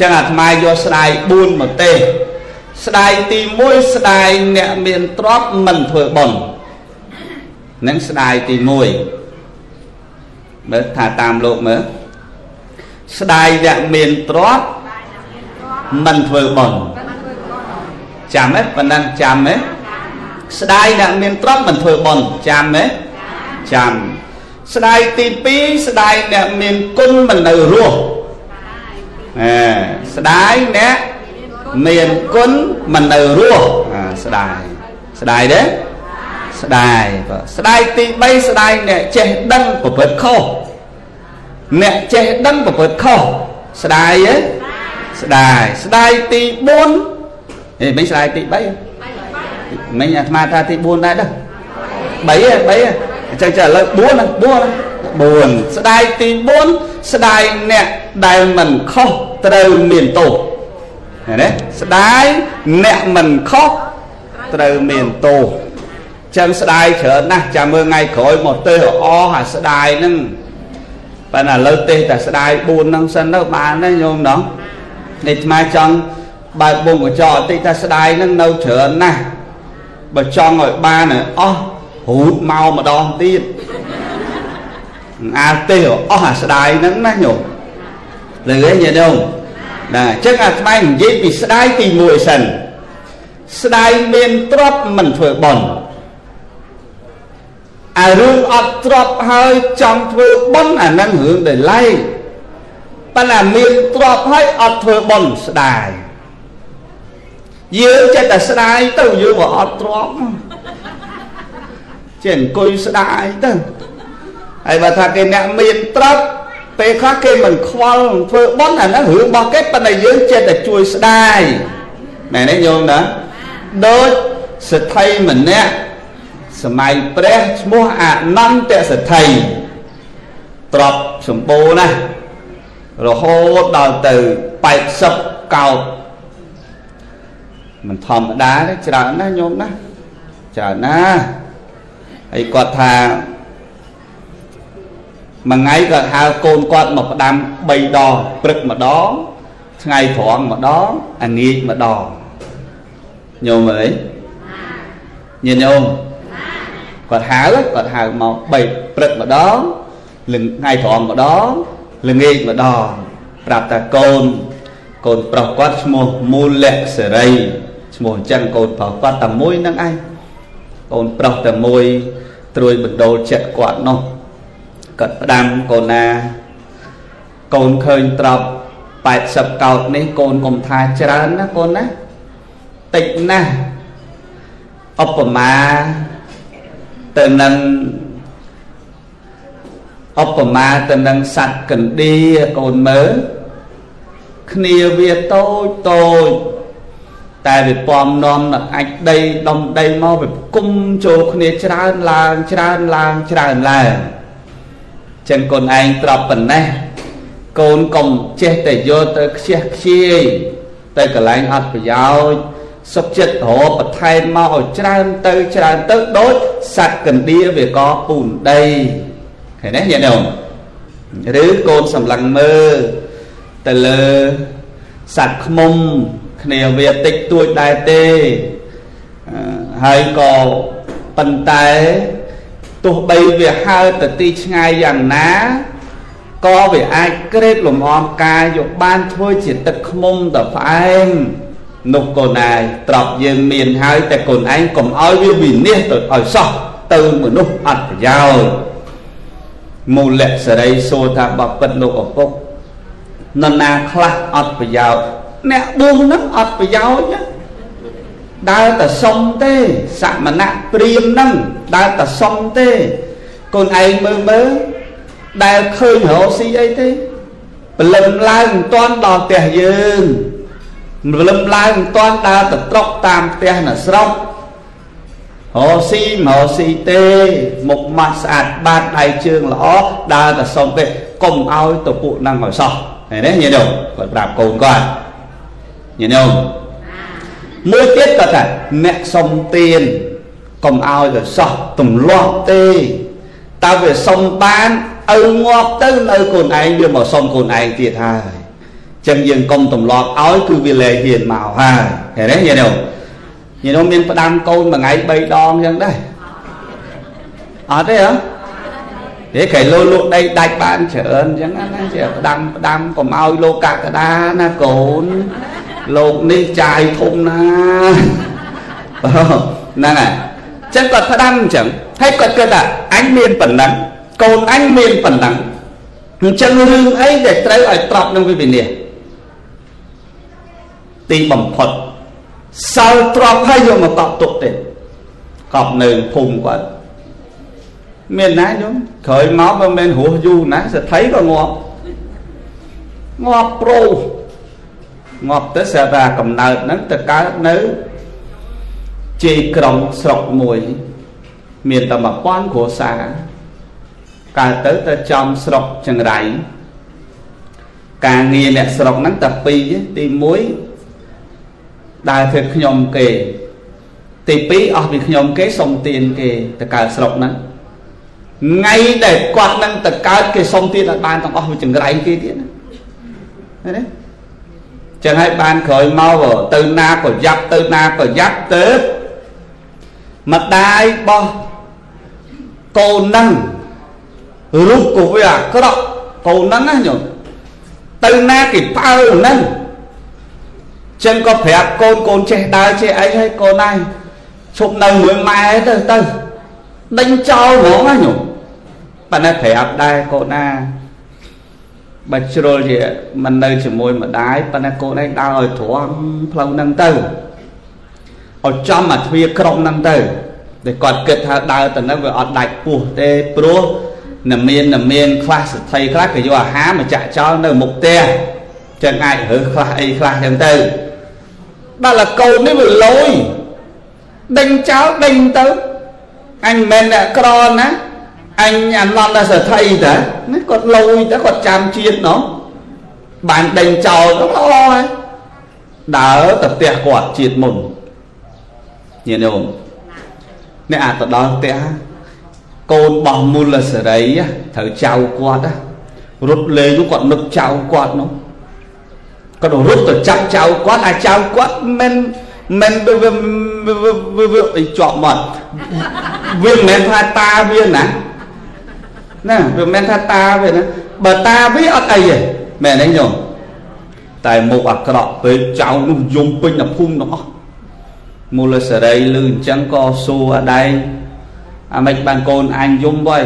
ចឹងអាត្មាយកស្ដាយ4មកទេស្ដាយទី1ស្ដាយអ្នកមានទ្រព្យមិនធ្វើបុណ្យនឹងស្ដាយទី1មើលថាតាមលោកមើលស្ដាយអ្នកមានទ្រព្យមិនធ្វើបុណ្យចាំទេប៉ុណ្ណឹងចាំទេស្ដាយអ្នកមានទ្រព្យមិនធ្វើបុណ្យចាំទេចាំស្ដាយទី2ស្ដាយអ្នកមានគុណមិននៅរស់ អេស្ដាយអ្នកមានគុណមិននៅរស់ស្ដាយស្ដាយទេស្ដាយបាទស្ដាយទី3ស្ដាយអ្នកចេះដឹងប្រព្រឹត្តខុសអ្នកចេះដឹងប្រព្រឹត្តខុសស្ដាយទេស្ដាយស្ដាយទី4ហេមិនស្ដាយទី3មិញអាត្មាថាទី4ដែរដែរ3ហ៎3ហ៎អញ្ចឹងចាឥឡូវ4ហ្នឹង4 4ស្ដាយទី4ស្ដាយអ្នកដែលមិនខុសត្រូវមានទោសឃើញទេស្ដាយអ្នកមិនខុសត្រូវមានទោសចឹងស្ដាយច្រើនណាស់ចាំមើលថ្ងៃក្រោយមកទេអស់អាស្ដាយហ្នឹងប៉ុន្តែឥឡូវទេតែស្ដាយ4ហ្នឹងសិនទៅបានទេញោមណោះនេះថ្មចង់បើកបងកញ្ចក់បន្តិចថាស្ដាយហ្នឹងនៅច្រើនណាស់បើចង់ឲ្យបានអស់រូតមកម្ដងទៀត អាទេអស់អាស្ដាយហ្នឹងណាញោមលើឯងញាតិញោមណាអញ្ចឹងអាថ្មនិយាយពីស្ដាយទី1សិនស្ដាយមានទ្រព្យមិនធ្វើបន់អារឿងអត់ទ្រព្យហើយចង់ធ្វើបន់អាហ្នឹងរឿងដែលឡៃប៉ុន្តែមានទ្រព្យហើយអត់ធ្វើបន់ស្ដាយយើងចិត្តតែស្ដាយទៅយើងក៏អត់ទ្រព្យចេះអង្គុយស្ដាយទៅ ហើយបើថាគេអ្នកមានទ្រព្យពេលខ្លះគេមិនខ្វល់ធ្វើបន់អាហ្នឹងរឿងរបស់គេប៉ុន្តែយើងចេះតែជួយស្ដាយមែនទេញោមណាដូចសទ្ធិម្នាក់សម័យព្រះឈ្មោះអនន្តសទ្ធិទ្របសម្បូរណាស់រហូតដល់ទៅ80កោតមិនធម្មតាទេច្រើនណាស់ញោមណាច្រើនណាស់ហើយគាត់ថា មួយថ្ងៃគាត់ហៅកូនគាត់មកផ្ដាំ3ដងព្រឹកម្ដងថ្ងៃត្រង់ម្ដងអាងាចម្ដងញោមអើយញាតិញោមគាត់ហៅគាត់ហៅមក3ព្រឹកម្ដងលឹងថ្ងៃត្រង់ម្ដងល្ងាចម្ដងប្រាប់តាកូនកូនប្រុសគាត់ឈ្មោះមូលៈសេរីឈ្មោះអញ្ចឹងកូនប្រុសគាត់តែមួយនឹងឯងកូនប្រុសតែមួយត្រួយបណ្ដោលចិត្តគាត់នោះ គាត់ផ្ដាំកូនណា កូនឃើញត្រប់80កោតនេះកូនកុំថាច្រើនណាកូនណាតិចណាស់ឧបមាទៅនឹងឧបមាទៅនឹងសត្វកណ្ដៀកូនមើលគ្នាវាតូចតូចតែវាពំនាំនឹងអាចដីដុំដីមកវាគុំចូលគ្នាច្រើនឡើងច្រើនឡើងច្រើនឡើង ចឹងកូនឯងត្រប់ប៉ុណ្ណេះកូនកុំចេះតែយកទៅខ្ជះខ្ជាយទៅកន្លែងអត់ប្រយោជន៍សុខចិត្តរកបន្ថែមមកឲ្យច្រើនទៅច្រើនទៅដូចសត្វកណ្ដៀវាក៏ពូនដីឃើញទេញាតិញោមឬកូនសម្លឹងមើលទៅលើសត្វខ្មុំគ្នាវាតិចតួចដែរទេហើយក៏ប៉ុន្តែ ទោះបីវាហើទៅទីឆ្ងាយយ៉ាងណាក៏វាអាចក្រេបលំអមកាយយកបានធ្វើជាទឹកខ្មុំទៅផ្អែមនោះកូនឯងត្រប់យើងមានហើយតែកូនឯងកុំឲ្យវាវិនិច្ឆ័យទៅឲ្យសោះទៅមនុស្សអត់ប្រយោជន៍មូលៈសរីសួរថាបពិតលោកឪពុកនរណាខ្លះអត់ប្រយោជន៍អ្នកបួសហ្នឹងអត់ប្រយោជន៍ ដើរតែសុំទេសមណៈព្រាមហ្នឹងដើរតែសុំទេកូនឯងមើលមើលដែលឃើញរកស៊ីអីទេព្រលឹមឡើងមិនទាន់ដល់ផ្ទះយើងព្រលឹមឡើងមិនទាន់ដើរទៅត្រុកតាមផ្ទះនៅស្រុករកស៊ីមករកស៊ីទេមុខម៉ាត់ស្អាតបាតដៃជើងល្អដើរតែសុំទេកុំឲ្យទៅពួកហ្នឹងឲ្យសោះឃើញទេញាតិញោមគាត់ប្រាប់កូនគាត់ញាតិញោម មួយទៀតគាត់ថាអ្នកសុំទានកុំឲ្យទៅសោះទម្លាប់ទេតើវាសុំបានឪងាប់ទៅនៅខ្លួនឯងវាមកសុំខ្លួនឯងទៀតហើយចឹងយើងកុំទម្លាប់ឲ្យគឺវាលែងហ៊ានមកហើយឃើញទេញាតិញោមញាតិញោមមានផ្ដាំកូនមួយថ្ងៃ3ដងចឹងដែរអត់ទេហ៎ទេគេលោលក់ដីដាច់បានច្រើនអញ្ចឹងណាជាផ្ដាំផ្ដាំកុំឲ្យលោកកកដាណាកូន លោកនេះចាយធំណាហ្នឹងហើយចឹងគាត់ផ្ដាំអញ្ចឹងហើយគាត់គិតថាអញមានប៉ុណ្ណឹងកូនអញមានប៉ុណ្ណឹងអញ្ចឹងរឿងអីដែលត្រូវឲ្យត្រប់នឹងវិវិនិច្ឆ័យទីបំផុតសល់ទ្របហើយយកមកកប់ទុកទេកប់នៅភូមិគាត់មានណាញោមក្រោយមកបើមិនរស់យូរណាសទ្ធិក៏ងាប់ងាប់ប្រូ ងាប់ទៅស្រាប់តែកំណើតហ្នឹងទៅកើតនៅជ័យក្រុងស្រុកមួយ មានតែ1000គ្រួសារកើតទៅទៅចំស្រុកចង្រៃការងារអ្នកស្រុកហ្នឹងតែពីរទី1ដើរធ្វើខ្ញុំគេទី2អស់ពីខ្ញុំគេសុំទានគេទៅកើតស្រុកហ្នឹងថ្ងៃដែលគាត់នឹងទៅកើតគេសុំទៀតឲ្យបានទាំងអស់វាចង្រៃគេទៀតណាឃើញទេ ចឹងហើយបានក្រោយមកទៅណាក៏យ៉ាប់ទៅណាក៏យ៉ាប់ទៅម្ដាយបោះកូននឹងរូបក៏វាអាក្រក់កូនហ្នឹងណាញោមទៅណាគេប៉ើហ្នឹងចឹងក៏ប្រាប់កូនកូនចេះដើរចេះអីហើយកូនឯងឈប់នៅមួយម៉ែទៅទៅដេញចោលហ្មងណាញោមប៉ុន្តែប្រាប់ដែរកូនណា បើជ្រុលជាមិននៅជាមួយម្ដាយប៉ុន្តែកូនឯងដើរឲ្យត្រង់ផ្លូវហ្នឹងទៅឲ្យចំអាទ្វារក្រុងហ្នឹងទៅតែគាត់គិតថាដើរទៅហ្នឹងវាអត់ដាច់ពោះទេព្រោះនមាននមានខ្លះសទ្ធិខ្លះក៏យកអាហារមកចាក់ចោលនៅមុខផ្ទះចឹងអាចរើសខ្លះអីខ្លះចឹងទៅដល់តែកូននេះវាលយដេញចោលដេញទៅអញមិនមែនអ្នកក្រណា អញអាណន្តសទ្ធិតាណាគាត់លយតែគាត់ចាំជាតិណោះបានដេញចោលទៅល្អហើយដើរទៅផ្ទះគាត់ជាតិមុនញាតិញោមអ្នកអាចទៅដល់ផ្ទះកូនបោះមូលសេរីត្រូវចៅគាត់រត់លេងគាត់នឹ ណាណាវាមិនមែនថាតាវាណាបើតាវាអត់អីទេមែនទេញោមតែមុខអាក្រក់ពេកចៅនោះយំពេញដល់ភូមិទាំងអស់មូលសេរីលឺអញ្ចឹងក៏សួរអដែងអាម៉េចបានកូនអញយំវ៉ៃ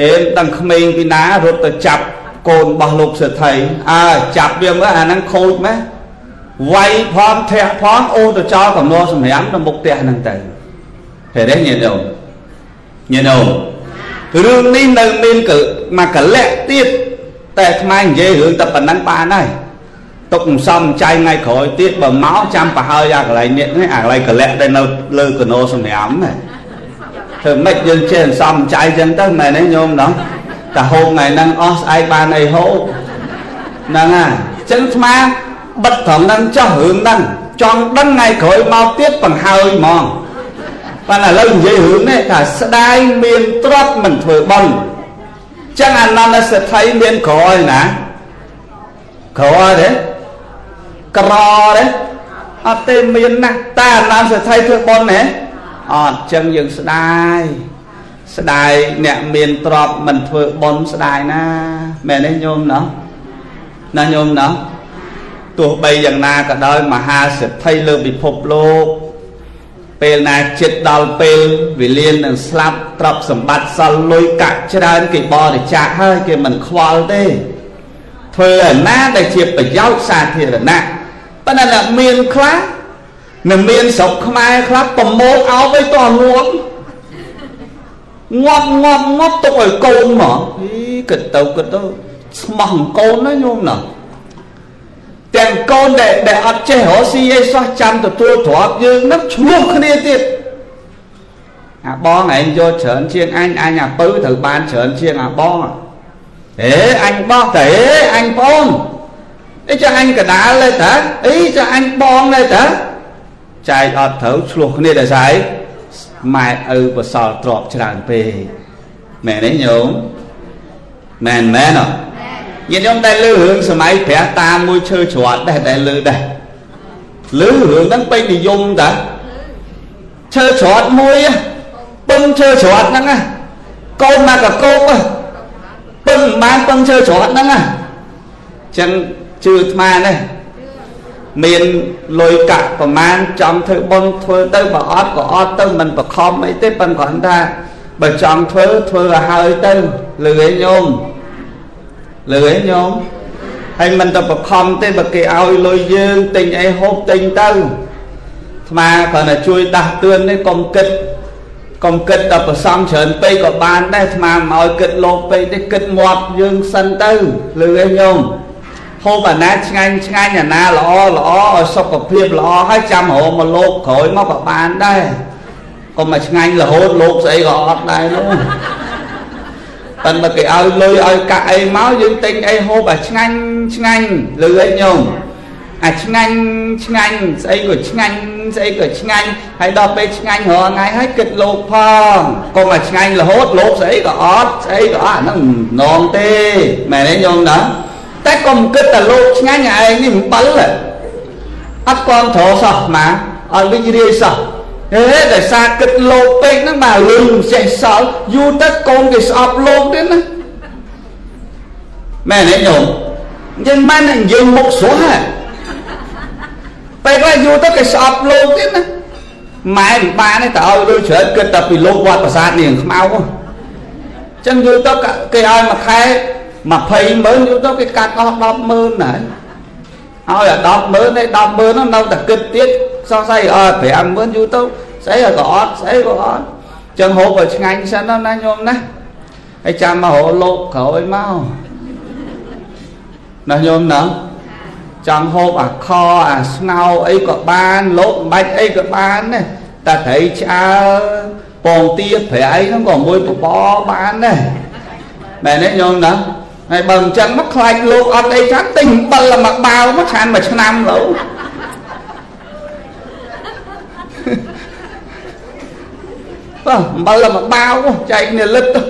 អេដឹងក្មេងពីណារត់ទៅចាប់កូនរបស់លោកសេដ្ឋីអើចាប់វាមើលអាហ្នឹងខូចម៉េះវាយផងធាក់ផងអូទៅចោលកំណោសម្រាមទៅមុខផ្ទះហ្នឹងទៅហេតុទេញាតិញោមញាតិញោម រឿងនេះនៅមានមកកលៈទៀតតែថ្មនិយាយរឿងតែប៉ុណ្ណឹងបានហើយទុកមិនសមចៃថ្ងៃក្រោយទៀតបើមកចាំប្រហើយអាកន្លែងនេះអាកន្លែងកលៈដែលនៅលើកណោសម្រាមណាធ្វើម៉េចយើងចេះសំចៃចឹងទៅមែនទេញោមណោះតែហូបថ្ងៃហ្នឹងអស់ស្អែកបានអីហូបហ្នឹងហើយចឹងស្មាបិទត្រង់ហ្នឹងចោះរឿងហ្នឹងចង់ដឹងថ្ងៃក្រោយមកទៀតបង្ហើយហ្មង ប៉ុន្តែឥឡូវនិយាយរឿងនេះថាស្ដាយមានទ្រព្យមិនធ្វើបន់ចឹងអនន្តសេដ្ឋីមានក្រឯណាក្រទេក្រទេអត់ទេមានណាស់តែអនន្តសេដ្ឋីធ្វើបន់ទេអត់ចឹងយើងស្ដាយស្ដាយអ្នកមានទ្រព្យមិនធ្វើបន់ស្ដាយណាមែនទេញោមណោះណាញោមណោះទោះបីយ៉ាងណាក៏ដោយមហាសិទ្ធិលើពិភពលោក ពេលណាចិត្តដល់ពេលវេលានឹងស្លាប់ទ្រព្យសម្បត្តិសល់លុយកាក់ច្រើនគេបរិច្ចាគហើយគេមិនខ្វល់ទេធ្វើឲ្យណាដែលជាប្រយោជន៍សាធារណៈប៉ុន្តែអ្នកមានខ្លះនឹងមានស្រុកខ្មែរខ្លះប្រមូលអោបឲ្យតងាប់ងាប់ងាប់ងាប់ទុកឲ្យកូនមកអីគិតទៅគិតទៅស្មោះកូនណាញោមណា ទាំងកូនដែលដែលអត់ចេះរកស៊ីអីសោះចាំទទួលទ្រព្យយើងនឹងឈ្លោះគ្នាទៀតអាបងឯងយកច្រើនជាងអញអញអាពៅត្រូវបានច្រើនជាងអាបងហេអញបោះតែហេអញបងអីចាអញកដាលទេតាអីចាអញបងទេតាចែកអត់ត្រូវឆ្លោះគ្នាដោយសារម៉ែឪបសល់ទ្របច្រើនពេកមែនទេញោមមែនមែនអ ញាតិញោមដែលលើរឿងសម័យព្រះតាមួយឈើច្រត់ដែរដែលលើដែរលើរឿងហ្នឹងពេញនិយមតាឈើច្រត់មួយពឹងឈើច្រត់ហ្នឹងកូនមកកកោកពឹងបានពឹងឈើច្រត់ហ្នឹងអញ្ចឹងជឿអាត្មានេះមានលុយកាក់ប្រមាណចង់ធ្វើបុណ្យធ្វើទៅបើអត់ក៏អត់ទៅមិនបខំអីទេប៉ុន្តែគ្រាន់ថាបើចង់ធ្វើធ្វើឲ្យហើយទៅលឺឯងញោម លឺឯងញោមហើយមិនទៅបខំទេបើគេឲ្យលុយយើងទិញអីហូបទិញទៅអាត្មាគ្រាន់តែជួយដាស់តឿននេះកុំគិតកុំគិតដល់ប្រសំច្រើនពេកក៏បានដែរអាត្មាមិនឲ្យគិតលោកពេកទេគិតមាត់យើងសិនទៅលឺឯងញោមហូបអាណាឆ្ងាញ់ឆ្ងាញ់អាណាល្អល្អឲ្យសុខភាពល្អហើយចាំរហូតមកលោកក្រោយមកក៏បានដែរកុំមកឆ្ងាញ់រហូតលោកស្អីក៏អត់ដែរនោះ ប៉ិនមកគេឲ្យលុយឲ្យកាក់អីមកយើងទិញអីហូបអាឆ្ងាញ់ឆ្ងាញ់លឺអីញោមអាឆ្ងាញ់ឆ្ងាញ់ស្អីក៏ឆ្ងាញ់ស្អីក៏ឆ្ងាញ់ហើយដល់ពេលឆ្ងាញ់រាល់ថ្ងៃហើយគិតលោកផងកុំមកឆ្ងាញ់រហូតលោកស្អីក៏អត់ស្អីក៏អត់ហ្នឹងនងទេមែនទេញោមណាតែកុំគិតតែលោកឆ្ងាញ់ឯងនេះអំបិលអត់គាំទ្រសោះម៉ាឲ្យវិញរាយសោះ ហេដោយសារគិតលោកពេកហ្នឹងបាទលឹងចេះសល់យូរទៅកូនគេស្អប់លោកទៀតណាមែនទេញោមយើងមិននិយាយមុខស្រស់ហ៎ពេលខ្លះយូរទៅគេស្អប់លោកទៀតណាម៉ែមិនបានទេតើឲ្យលុយច្រើនគិតតែពីលោកវត្តប្រាសាទនាងខ្មៅអញ្ចឹងយូរទៅគេឲ្យមួយខែ20ម៉ឺនយូរទៅគេកាត់អស់10ម៉ឺនហើយ ឲ្យអា10ម៉ឺនឯ10ម៉ឺននោះនៅតែគិតទៀតសោះស្អីអត់5ម៉ឺនយូរទៅស្អីក៏អត់ស្អីក៏អត់ចឹងហូបឲ្យឆ្ងាញ់សិនណាញោមណាហើយចាំមករកលោកក្រោយមកណាញោមណាចង់ហូបអាខអាស្ងោអីក៏បានលោកមិនបាច់អីក៏បានណាតែត្រីឆ្អើពងទាប្រៃហ្នឹងក៏មួយបបបានដែរមែនទេញោមណា ហើយបើអញ្ចឹងមកខ្លាចលោកអត់អីចាស់ទិញអំបិលមកបាវមកឆានមួយឆ្នាំលោបាទអំបិលមកបាវចែកគ្នាលិតទៅ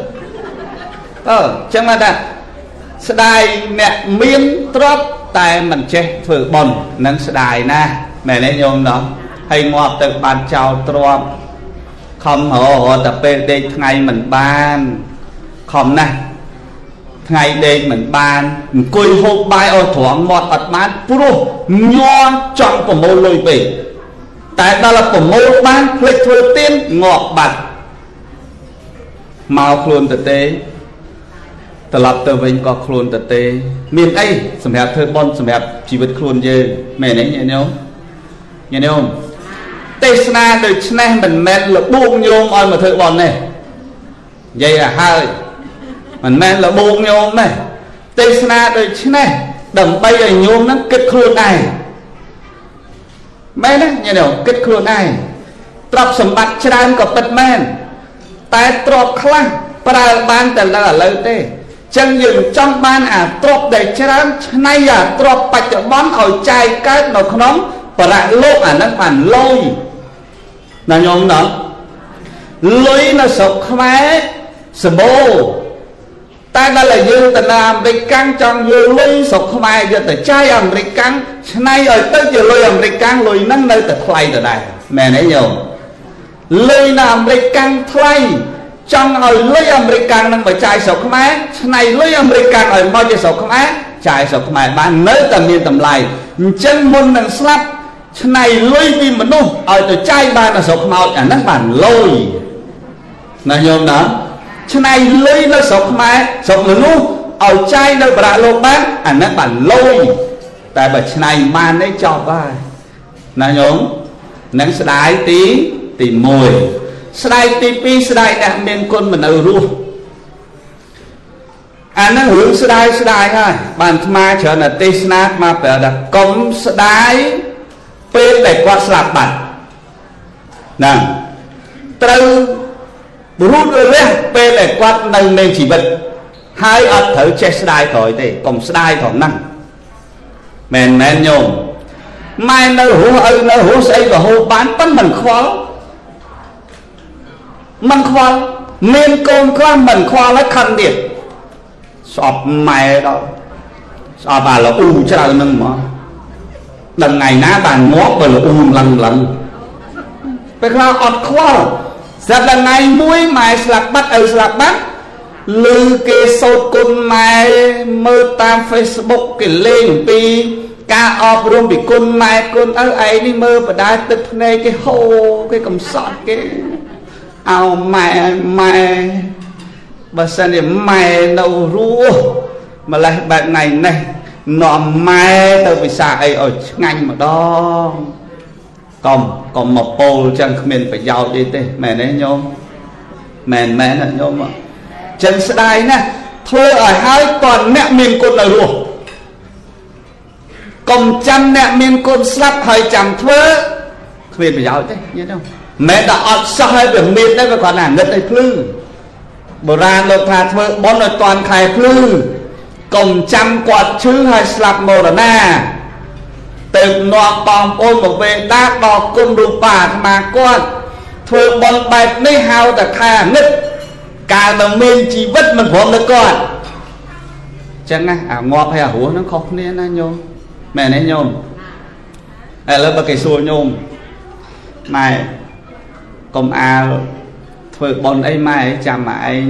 អឺអញ្ចឹងថាស្ដាយអ្នកមានទ្រព្យតែមិនចេះធ្វើបុណ្យនឹងស្ដាយណាស់មែនទេញោមណោះហើយងាប់ទៅបានចោលទ្រព្យខំរហតែពេលដេកថ្ងៃមិនបានខំណាស់ ថ្ងៃដេកមិនបានអង្គុយហូបបាយឲ្យត្រង់មាត់អត់បានព្រោះញ័រចង់ប្រមូលលុយពេកតែដល់ប្រមូលបានភ្លេចធ្វើទៀនងាប់បាត់មកខ្លួនទៅទេត្រឡប់ទៅវិញក៏ខ្លួនទៅទេ មានអីសម្រាប់ធ្វើបន់សម្រាប់ជីវិតខ្លួនយើងមែនទេញាតិញោមញាតិញោមទេសនាដូច្នេះមិនមែនលបួងញោមឲ្យមកធ្វើបន់ទេនិយាយឲ្យហើយ មិនមែនលបួងញោមទេទេសនាដូច្នេះដើម្បីឲ្យញោមនឹងគិតខ្លួនឯងមែនទេញាតិញោមគិតខ្លួនឯងទ្រព្យសម្បត្តិច្រើនក៏ពិតមែនតែទ្រព្យខ្លះប្រើបានតែលើឥឡូវទេចឹងយើងចង់បានអាទ្រព្យដែលច្រើនឆ្នៃអាទ្រព្យបច្ចុប្បន្នឲ្យចាយកើតនៅក្នុងបរៈលោកអានឹងបានលុយណាញោមណាលុយនៅស្រុកខ្មែរសបោ តែដល់យើងទៅនៅអាមេរិកកាំងចង់យកលុយស្រុកខ្មែរយកទៅចាយអាមេរិកកាំងឆ្នៃឲ្យទៅជាលុយអាមេរិកកាំងលុយហ្នឹងនៅតែថ្លៃដដែលមែនទេញោមលុយនៅអាមេរិកកាំងថ្លៃចង់ឲ្យលុយអាមេរិកកាំងនឹងមកចាយស្រុកខ្មែរឆ្នៃលុយអាមេរិកកាំងឲ្យមកជាស្រុកខ្មែរចាយស្រុកខ្មែរបាននៅតែមានតម្លៃអញ្ចឹងមុននឹងស្លាប់ឆ្នៃលុយពីមនុស្សឲ្យទៅចាយបាននៅស្រុកខ្មោចអាហ្នឹងបានលុយណាញោមណា ឆ្នៃលុយនៅស្រុកខ្មែរស្រុកមនុស្សឲ្យចាយនៅប្រាក់លោកបានអាហ្នឹងបានលុយតែបើឆ្នៃបាននេះចប់ហើយណាញោមនឹងស្ដាយទីទី1ស្ដាយទី2ស្ដាយអ្នកមានគុណមិននៅរស់អានឹងរឿងស្ដាយស្ដាយហើយបានអាត្មាច្រើនតែទេសនាអាត្មាប្រាប់ថាកុំស្ដាយពេលដែលគាត់ស្លាប់បាត់ហ្នឹងត្រូវ រូបរះពេលដែលគាត់នៅមានជីវិតហើយអត់ត្រូវចេះស្ដាយក្រោយទេកុំស្ដាយត្រង់ហ្នឹងមែនមែនញោមម៉ែនៅរស់ឪនៅរស់ស្អីក៏ហូបបានប៉ុន្តែមិនខ្វល់មិនខ្វល់មានកូនខ្លះមិនខ្វល់ហើយខឹងទៀតស្អប់ម៉ែដល់ស្អប់អាលអ៊ូច្រើននឹងមកដល់ថ្ងៃណាបានងាប់បើលអ៊ូឡើងឡើងពេលខ្លះអត់ខ្វល់ ស្រាប់ដល់ថ្ងៃមួយម៉ែស្លាប់បាត់ឪស្លាប់បាត់ឮគេសោតគុណម៉ែមើលតាម Facebook គេលេងអំពី ការអប់រំពីគុណម៉ែគុណឪឯងនេះមើលបដាទឹកភ្នែកគេហូរគេកំសត់គេអោម៉ែម៉ែបើសិនជាម៉ែនៅរស់ម្លេះបែបថ្ងៃនេះនាំម៉ែទៅពិសាអីឲ្យឆ្ងាញ់ម្ដង កុំកុំមកពោលចឹងគ្មានប្រយោជន៍អីទេមែនទេញោមមែនមែនណាញោមចឹងស្ដាយណាស់ធ្វើឲ្យហើយគាត់អ្នកមានគុណនៅរស់កុំចាំអ្នកមានគុណស្លាប់ហើយចាំធ្វើគ្មានប្រយោជន៍ទេញាតិញោមមិនតែអត់សោះហើយវាមានដែរវាគាត់ណាងឹតឲ្យភ្លឺបុរាណលោកថាធ្វើបុណ្យឲ្យតាន់ខែភ្លឺកុំចាំគាត់ឈឺហើយស្លាប់មរណា ទៅនាំបងប្អូនមកវេដាដល់គុណរូបាអាត្មាគាត់ធ្វើបុណ្យបែបនេះហៅតែខែអាណិតកាលនៅមានជីវិតមិនព្រមទៅគាត់ចឹងណាអាងាប់ហើយអារស់ហ្នឹងខុសគ្នាណាញោមមែនទេញោមឥឡូវបើគេសួរញោមម៉ែកុំអាលធ្វើបន់អីម៉ែចាំមកឯង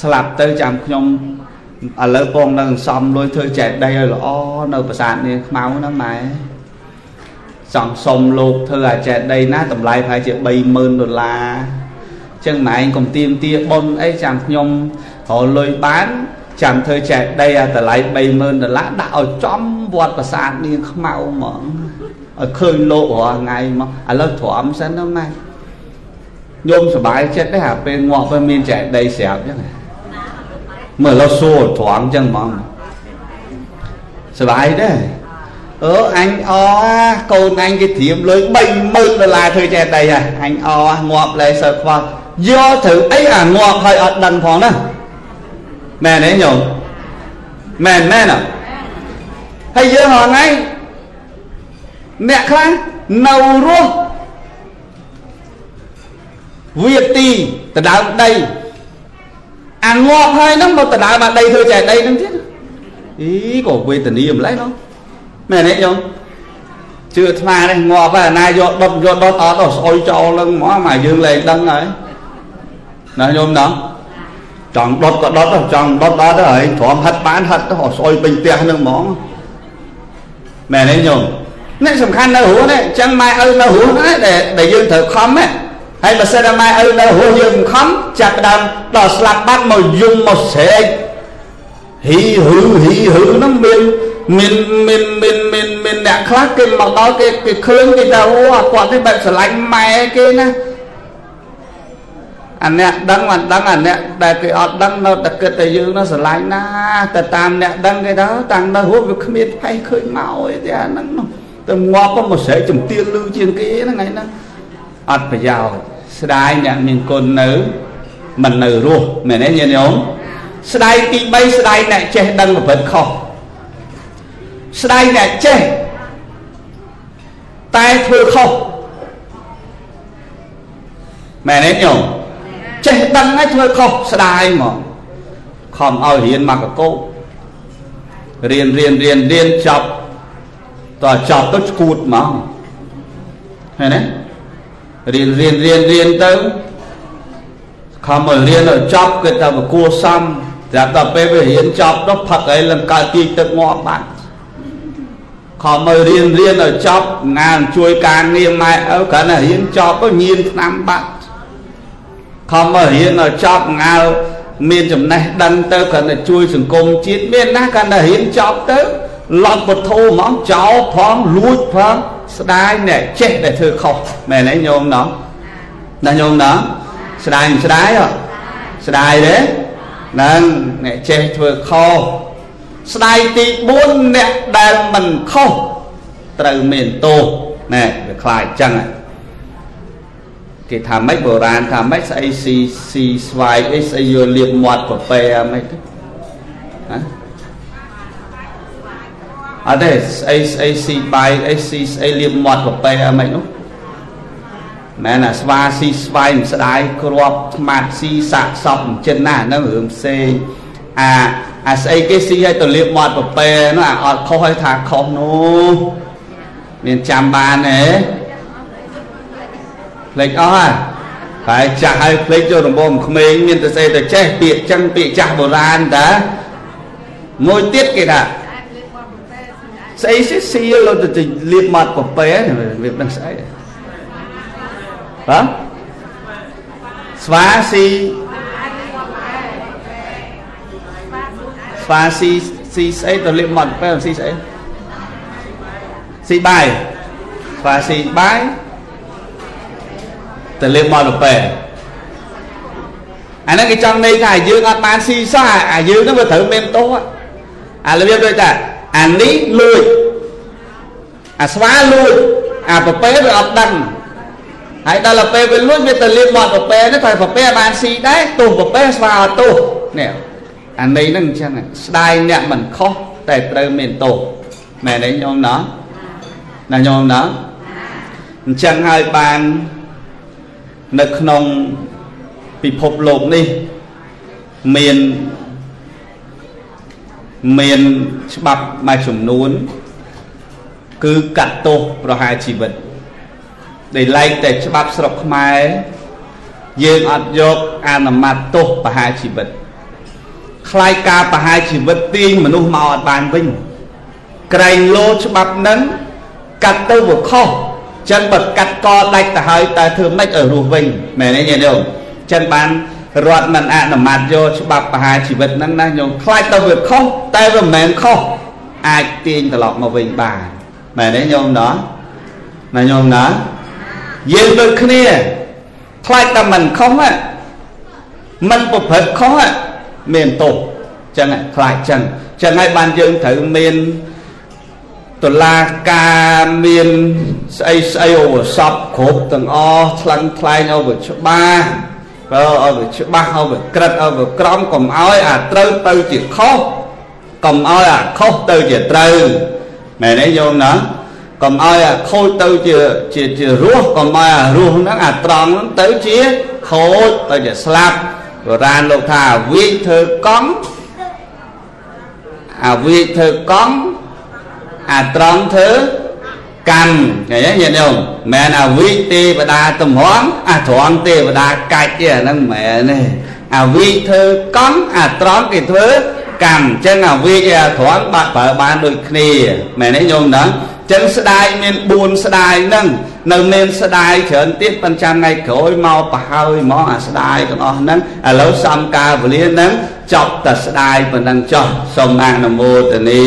ស្លាប់ទៅចាំខ្ញុំ ឥឡូវពងនឹងសំលុយធ្វើចែកដីឲ្យល្អនៅប្រាសាទនាងខ្មៅហ្នឹងម៉ែសង្សុំលោកធ្វើអាចែកដីណាតម្លៃប្រហែលជា30000ដុល្លារចឹងម៉ែឯងកុំទៀមទាបនអីចាំខ្ញុំរលុយបានចាំធ្វើចែកដីអាតម្លៃ30000ដុល្លារដាក់ឲ្យចំវត្តប្រាសាទនាងខ្មៅហ្មងឲ្យឃើញលោករាល់ថ្ងៃមកឥឡូវទ្រាំសិនណាម៉ែញោមសុបាយចិត្តទេអាពេលងាប់ទៅមានចែកដីស្រាប់ចឹងមើ លឡូវសួរទ្រាំចឹងហ្មងសុបាយទេអឺអញអកូនអញគេត្រៀមលុយ30000ដុល្លារធ្វើចែកដីហ่ะអញអងាប់លែសើខ្វល់យកត្រូវអីអាងាប់ហើយ អត់ដឹងផងណាមែនទេញោមមែនមែនអត់ហើយយើងហងៃអ្នកខ្លះនៅរស់វាទីដដើមដីអាងាប់ហើយហ្នឹងមកដដើមអាដីធ្វើចែកដីហ្នឹងទៀតអីក៏វេទនាម្ល៉េះនោះមែនទេញោមជឿអាត្មានេះងាប់ហើយណាយកដុតយកដុតអត់ទៅស្អុយចោលហ្នឹងហ្មងមកយើងលែងដឹងហើយណាញោមណាចង់ដុតក៏ដុតចង់ដុតអត់ទៅហើយទ្រាំហិតបានហិតទៅស្អុយពេញផ្ទះហ្នឹងហ្មងមែនទេញោមនេះសំខាន់នៅរស់នេះអញ្ចឹងម៉ែឪនៅរស់ណាដែលដែលយើងត្រូវខំហ្នឹង ហើយបើសិនតែម៉ែឪនៅរស់យើងមិនខំចាប់ដើមដល់ស្លាប់បាត់មកយំមកស្រែកហ៊ីហឺហ៊ីហឺហ្នឹងមានមានមានមានមានមានអ្នកខ្លះគេមកដល់គេគេឃើញគេថាអូអាគាត់នេះបែបស្រឡាញ់ម៉ែគេណាអាអ្នកដឹងមិនដឹងអាអ្នកដែលគេអត់ដឹងនៅតែគិតតែយើងនោះស្រឡាញ់ណាទៅតាមអ្នកដឹងគេទៅតាំងនៅហួសវាគ្មានផេះឃើញមកអីទេអាហ្នឹងនោះទៅងាប់មកស្រែកជំទាវលឺជាងគេហ្នឹងថ្ងៃហ្នឹងអត់ប្រយោជន៍ ស្ដាយអ្នកមានគុណនៅមិននៅរស់មែនទេញាតិញោមស្ដាយទី3ស្ដាយអ្នកចេះដឹងប្រព្រឹត្តខុសស្ដាយអ្នកចេះតែធ្វើខុសមែនទេញោមចេះដឹងហើយធ្វើខុសស្ដាយហ្មងខំឲ្យរៀនមកកកោរៀនរៀនរៀនរៀនចប់តើចប់ទៅឈួតហ្មងឃើញទេ រៀនរៀនរៀនរៀនទៅខំមករៀនឲ្យចប់គឺថាបកួសំតែដល់ពេលវារៀនចប់ទៅផឹកអីលំកើតទីទឹកងាប់បាត់ខំមករៀនរៀនឲ្យចប់ងានជួយការងារម៉ែឪគ្រាន់តែរៀនចប់ទៅញៀនឆ្នាំបាត់ខំមករៀនឲ្យចប់ងាលមានចំណេះដឹងទៅគ្រាន់តែជួយសង្គមជាតិមានណាគ្រាន់តែរៀនចប់ទៅឡប់ពធហ្មងចោលផងលួចផង ស្ដាយអ្នកចេះតែធ្វើខុសមែនទេញោមណោះណាញោមណោះស្ដាយមិនស្ដាយអត់ស្ដាយទេហ្នឹងអ្នកចេះធ្វើខុសស្ដាយទី4អ្នកដែលមិនខុសត្រូវមានទោសណែវាខ្លាចចឹងគេថាម៉េចបុរាណថាម៉េចស្អីស៊ីស៊ីស្វាយអីស្អីយកលៀបមាត់ប្រពេអាម៉េចទៅ អត់ទេស្អីស្អីស៊ីបាយអីស៊ីស្អីលៀបមាត់ប្រពេអាម៉េចនោះមែនអាស្វាស៊ីស្វាយមិនស្ដាយគ្រាប់ស្មាតស៊ីសាក់សពចិនណាហ្នឹងរឿងផ្សេងអាអាស្អីគេស៊ីឲ្យទៅលាបមាត់ប្រពែនោះអាអត់ខុសឲ្យថាខុសនោះមានចាំបានទេភ្លេចអស់ហ่ะតែចាស់ឲ្យភ្លេចចូលរំបងក្មេងមានតែស្អីទៅចេះពាក្យចឹងពាក្យចាស់បុរាណតាមួយទៀតគេថា ស្អីស៊ីលទៅលាបមាត់ប្រពែវាមិនស្អីបាទស្វាស៊ីស្វាស៊ីស៊ីស្អីទៅលាបមាត់ប្រពែស៊ីស្អីស៊ីបាយស្វាស៊ីបាយទៅលេបមកលប៉ែអាហ្នឹងគេចង់ន័យថាយើងអត់បានស៊ីសោះអាយើងហ្នឹងវាត្រូវមានទោសអារបៀបដូចថា អានេះលួចអាស្វាលួចអាប្រពែវាអត់ដឹងហើយដល់ទៅពេលវាលួចវាទៅលេបមកប្រពែនេះតែប្រពែបានស៊ីដែរទោសប្រពែស្វាអត់ទោសនេះអានេះហ្នឹងអញ្ចឹងស្ដាយអ្នកមិនខុសតែត្រូវមានទោសមែនទេញោមណោះណាញោមណោះអញ្ចឹងហើយបាននៅក្នុងពិភពលោកនេះមាន មានច្បាប់មួយចំនួន គឺកាត់ទោសប្រហារជីវិតដែលឡែកតែច្បាប់ស្រុកខ្មែរយើងអត់យកអនុម័តទោសប្រហារជីវិតខ្លាយការប្រហារជីវិតទាញមនុស្សមកអត់បានវិញក្រែងលោច្បាប់នឹងកាត់ទៅវាខុសចឹងបើកាត់កដាច់ទៅហើយតើធ្វើម៉េចឲ្យរស់វិញមែនទេញាតិញោមចឹងបាន រដ្ឋមិនអនុម័តយកច្បាប់បហាជីវិតហ្នឹងណាញោមខ្លាចទៅវាខុសតែវាមិនមែនខុសអាចទាញត្រឡប់មកវិញបានមែនទេញោមណោះណាញោមណោះយើងដូចគ្នាខ្លាចតែមិនខុសមិនប្រព្រឹត្តខុសមានទោសចឹងខ្លាចចឹងចឹងហើយបានយើងត្រូវមានតឡាការមានស្អីស្អីអូសពគ្រប់ទាំងអស់ថ្លឹងថ្លែងអូច្បាស់ បើអូច្បាស់អូក្រិតអូក្រំកុំឲ្យអាត្រូវទៅជាខុសកុំឲ្យអាខុសទៅជាត្រូវមែនទេយោមណាកុំឲ្យអាខូចទៅជាជាជារស់កុំឲ្យអារស់ហ្នឹងអាត្រង់ហ្នឹងទៅជាខូចទៅជាស្លាប់បុរាណលោកថាអាវិធ្វើកង់អាវិធ្វើកង់អាត្រង់ធ្វើ កម្មឃើញទេញាតិញោមមិនអាវិទេវតាទំហំអាត្រង់ទេវតាកាច់ទេអាហ្នឹងមិនមែនទេអាវិធ្វើកង់អាត្រង់គេធ្វើកម្មអញ្ចឹងអាវិអាត្រង់បាក់ប្រើបានដូចគ្នាមែនទេញោមណាចឹងស្ដាយមាន4ស្ដាយហ្នឹងនៅមានស្ដាយច្រើនទៀតប៉ុន្តែថ្ងៃក្រោយមកប្រហើយមកអាស្ដាយទាំងអស់ហ្នឹងឥឡូវសំការវេលាហ្នឹងចប់តែស្ដាយប៉ុណ្ណឹងចោះសូមអនុមោទនា